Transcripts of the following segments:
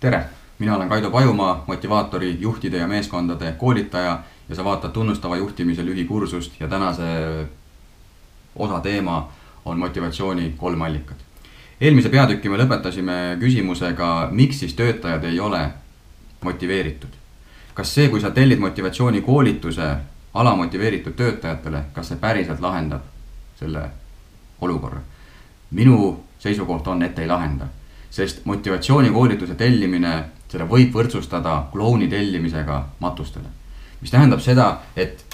tere, mina olen Kaido Pajumaa, motivaatori, juhtide ja meeskondade koolitaja ja sa vaatad tunnustava juhtimise lühikursust ja tänase osa teema on motivatsiooni kolm allikat. eelmise peatüki me lõpetasime küsimusega, miks siis töötajad ei ole motiveeritud. kas see, kui sa tellid motivatsioonikoolituse alamotiveeritud töötajatele, kas see päriselt lahendab selle olukorra? minu seisukoht on, et ei lahenda sest motivatsioonikoolituse tellimine, seda võib võrdsustada klouni tellimisega matustele. mis tähendab seda, et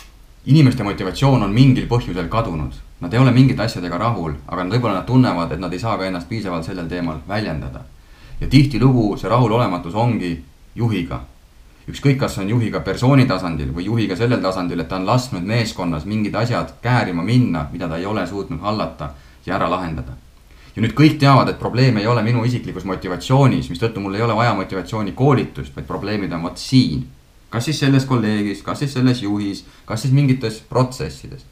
inimeste motivatsioon on mingil põhjusel kadunud. Nad ei ole mingite asjadega rahul, aga võib-olla nad tunnevad, et nad ei saa ka ennast piisavalt sellel teemal väljendada. ja tihtilugu see rahulolematus ongi juhiga. ükskõik, kas on juhiga persooni tasandil või juhiga sellel tasandil, et ta on lasknud meeskonnas mingid asjad käärima minna, mida ta ei ole suutnud hallata ja ära lahendada ja nüüd kõik teavad, et probleem ei ole minu isiklikus motivatsioonis, mistõttu mul ei ole vaja motivatsioonikoolitust, vaid probleemid on vot siin. kas siis selles kolleegis, kas siis selles juhis, kas siis mingites protsessides.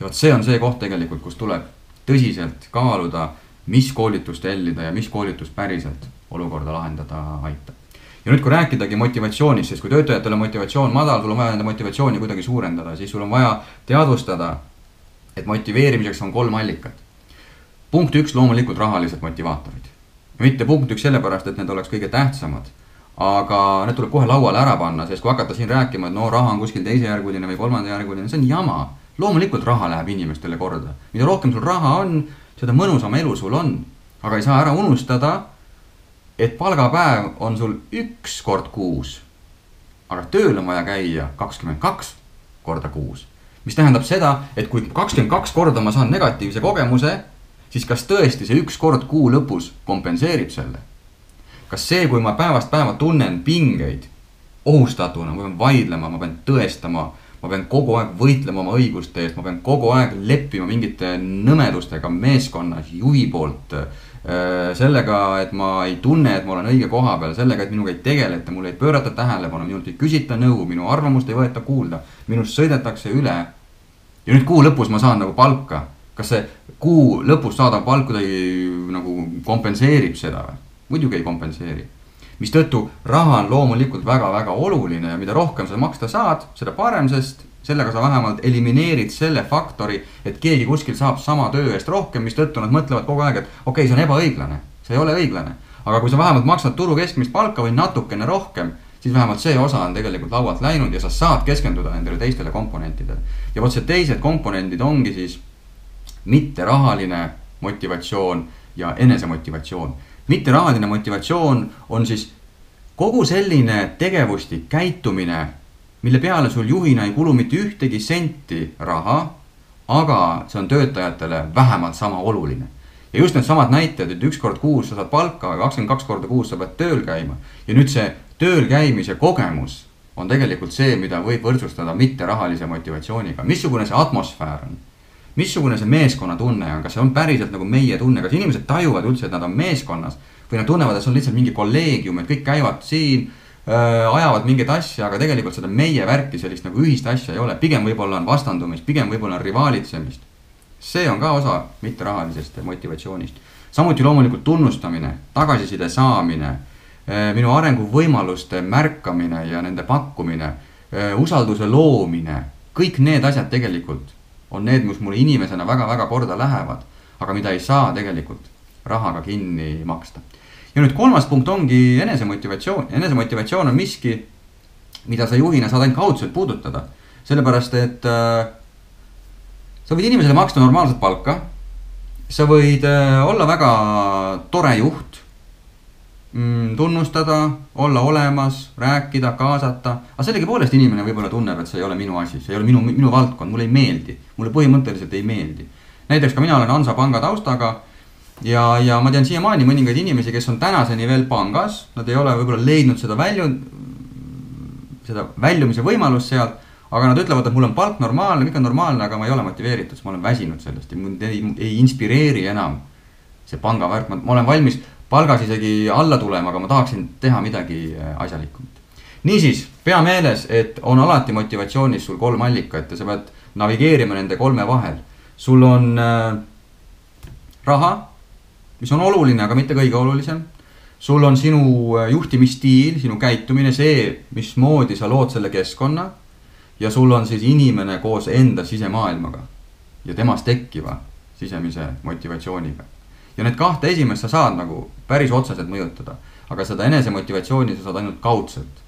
ja vot see on see koht tegelikult, kus tuleb tõsiselt kaaluda, mis koolitust tellida ja mis koolitus päriselt olukorda lahendada aitab. ja nüüd, kui rääkidagi motivatsioonist, sest kui töötajatel on motivatsioon madal, sul on vaja nende motivatsiooni kuidagi suurendada, siis sul on vaja teadvustada, et motiveerimiseks on kolm allikat punkt üks, loomulikult rahalised motivaatorid. mitte punkt üks sellepärast, et need oleks kõige tähtsamad, aga need tuleb kohe lauale ära panna, sest kui hakata siin rääkima, et no raha on kuskil teisejärguline või kolmandajärguline, see on jama. loomulikult raha läheb inimestele korda, mida rohkem sul raha on, seda mõnusam elu sul on. aga ei saa ära unustada, et palgapäev on sul üks kord kuus. aga tööl on vaja käia kakskümmend kaks korda kuus mis tähendab seda, et kui kakskümmend kaks korda ma saan negatiivse kogemuse, siis kas tõesti see üks kord kuu lõpus kompenseerib selle? kas see, kui ma päevast päeva tunnen pingeid ohustatuna, ma pean vaidlema, ma pean tõestama, ma pean kogu aeg võitlema oma õiguste eest, ma pean kogu aeg leppima mingite nõmedustega meeskonnas, juhi poolt. Äh, sellega, et ma ei tunne, et ma olen õige koha peal, sellega, et minuga ei tegeleta, mulle ei pöörata tähelepanu, minult ei küsita nõu, minu arvamust ei võeta kuulda, minust sõidetakse üle. ja nüüd kuu lõpus ma saan nagu palka kas see kuu lõpus saadav palk kuidagi nagu kompenseerib seda või? muidugi ei kompenseeri. mistõttu raha on loomulikult väga-väga oluline ja mida rohkem sa maksta saad, seda parem, sest sellega sa vähemalt elimineerid selle faktori, et keegi kuskil saab sama töö eest rohkem, mistõttu nad mõtlevad kogu aeg, et okei okay,, see on ebaõiglane, see ei ole õiglane. aga kui sa vähemalt maksad turu keskmist palka või natukene rohkem, siis vähemalt see osa on tegelikult laualt läinud ja sa saad keskenduda nendele teistele komponentidele. ja vot see teised komponendid ongi siis mitterahaline motivatsioon ja enesemotivatsioon. mitterahaline motivatsioon on siis kogu selline tegevustik, käitumine, mille peale sul juhina ei kulu mitte ühtegi senti raha, aga see on töötajatele vähemalt sama oluline. ja just needsamad näited, et üks kord kuus sa saad palka, aga kakskümmend kaks korda kuus sa pead tööl käima ja nüüd see tööl käimise kogemus on tegelikult see, mida võib võrdsustada mitterahalise motivatsiooniga, missugune see atmosfäär on missugune see meeskonnatunne on, kas see on päriselt nagu meie tunne, kas inimesed tajuvad üldse, et nad on meeskonnas? Või nad tunnevad, et see on lihtsalt mingi kolleegium, et kõik käivad siin äh,, ajavad mingeid asju, aga tegelikult seda meie värki, sellist nagu ühist asja ei ole, pigem võib-olla on vastandumist, pigem võib-olla on rivaalitsemist. see on ka osa mitterahalisest motivatsioonist. samuti loomulikult tunnustamine, tagasiside saamine äh,, minu arenguvõimaluste märkamine ja nende pakkumine äh,, usalduse loomine, kõik need asjad tegelikult on need, mis mulle inimesena väga-väga korda lähevad, aga mida ei saa tegelikult rahaga kinni maksta. ja nüüd kolmas punkt ongi enesemotivatsioon, enesemotivatsioon on miski, mida sa juhina saad ainult kaudselt puudutada, sellepärast et äh, sa võid inimesele maksta normaalset palka. sa võid äh, olla väga tore juht mm, tunnustada, olla olemas, rääkida, kaasata. aga sellegipoolest inimene võib-olla tunneb, et see ei ole minu asi, see ei ole minu, minu valdkond, mulle ei meeldi. mulle põhimõtteliselt ei meeldi. näiteks ka mina olen Hansapanga taustaga. ja, ja ma tean siiamaani mõningaid inimesi, kes on tänaseni veel pangas, nad ei ole võib-olla leidnud seda välju, seda väljumise võimalust sealt. aga nad ütlevad, et mul on palk normaalne, kõik on normaalne, aga ma ei ole motiveeritud, sest ma olen väsinud sellest ja mind ei, ei inspireeri enam see pangavärk, ma olen valmis palgas isegi alla tulema, aga ma tahaksin teha midagi äh, asjalikumat. niisiis, pea meeles, et on alati motivatsioonis sul kolm allikat ja sa pead navigeerima nende kolme vahel. sul on äh, raha, mis on oluline, aga mitte kõige olulisem. sul on sinu äh, juhtimisstiil, sinu käitumine, see, mismoodi sa lood selle keskkonna. ja sul on siis inimene koos enda sisemaailmaga ja temast tekkiva sisemise motivatsiooniga. Ja need kahte esimest sa saad nagu päris otseselt mõjutada, aga seda enesemotivatsiooni sa saad ainult kaudselt.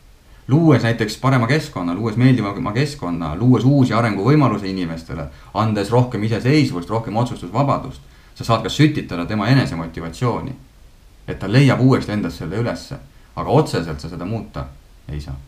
Luues näiteks parema keskkonna, luues meeldivama keskkonna, luues uusi arenguvõimalusi inimestele, andes rohkem iseseisvust, rohkem otsustusvabadust, sa saad ka sütitada tema enesemotivatsiooni. et ta leiab uuesti endas selle ülesse, aga otseselt sa seda muuta ei saa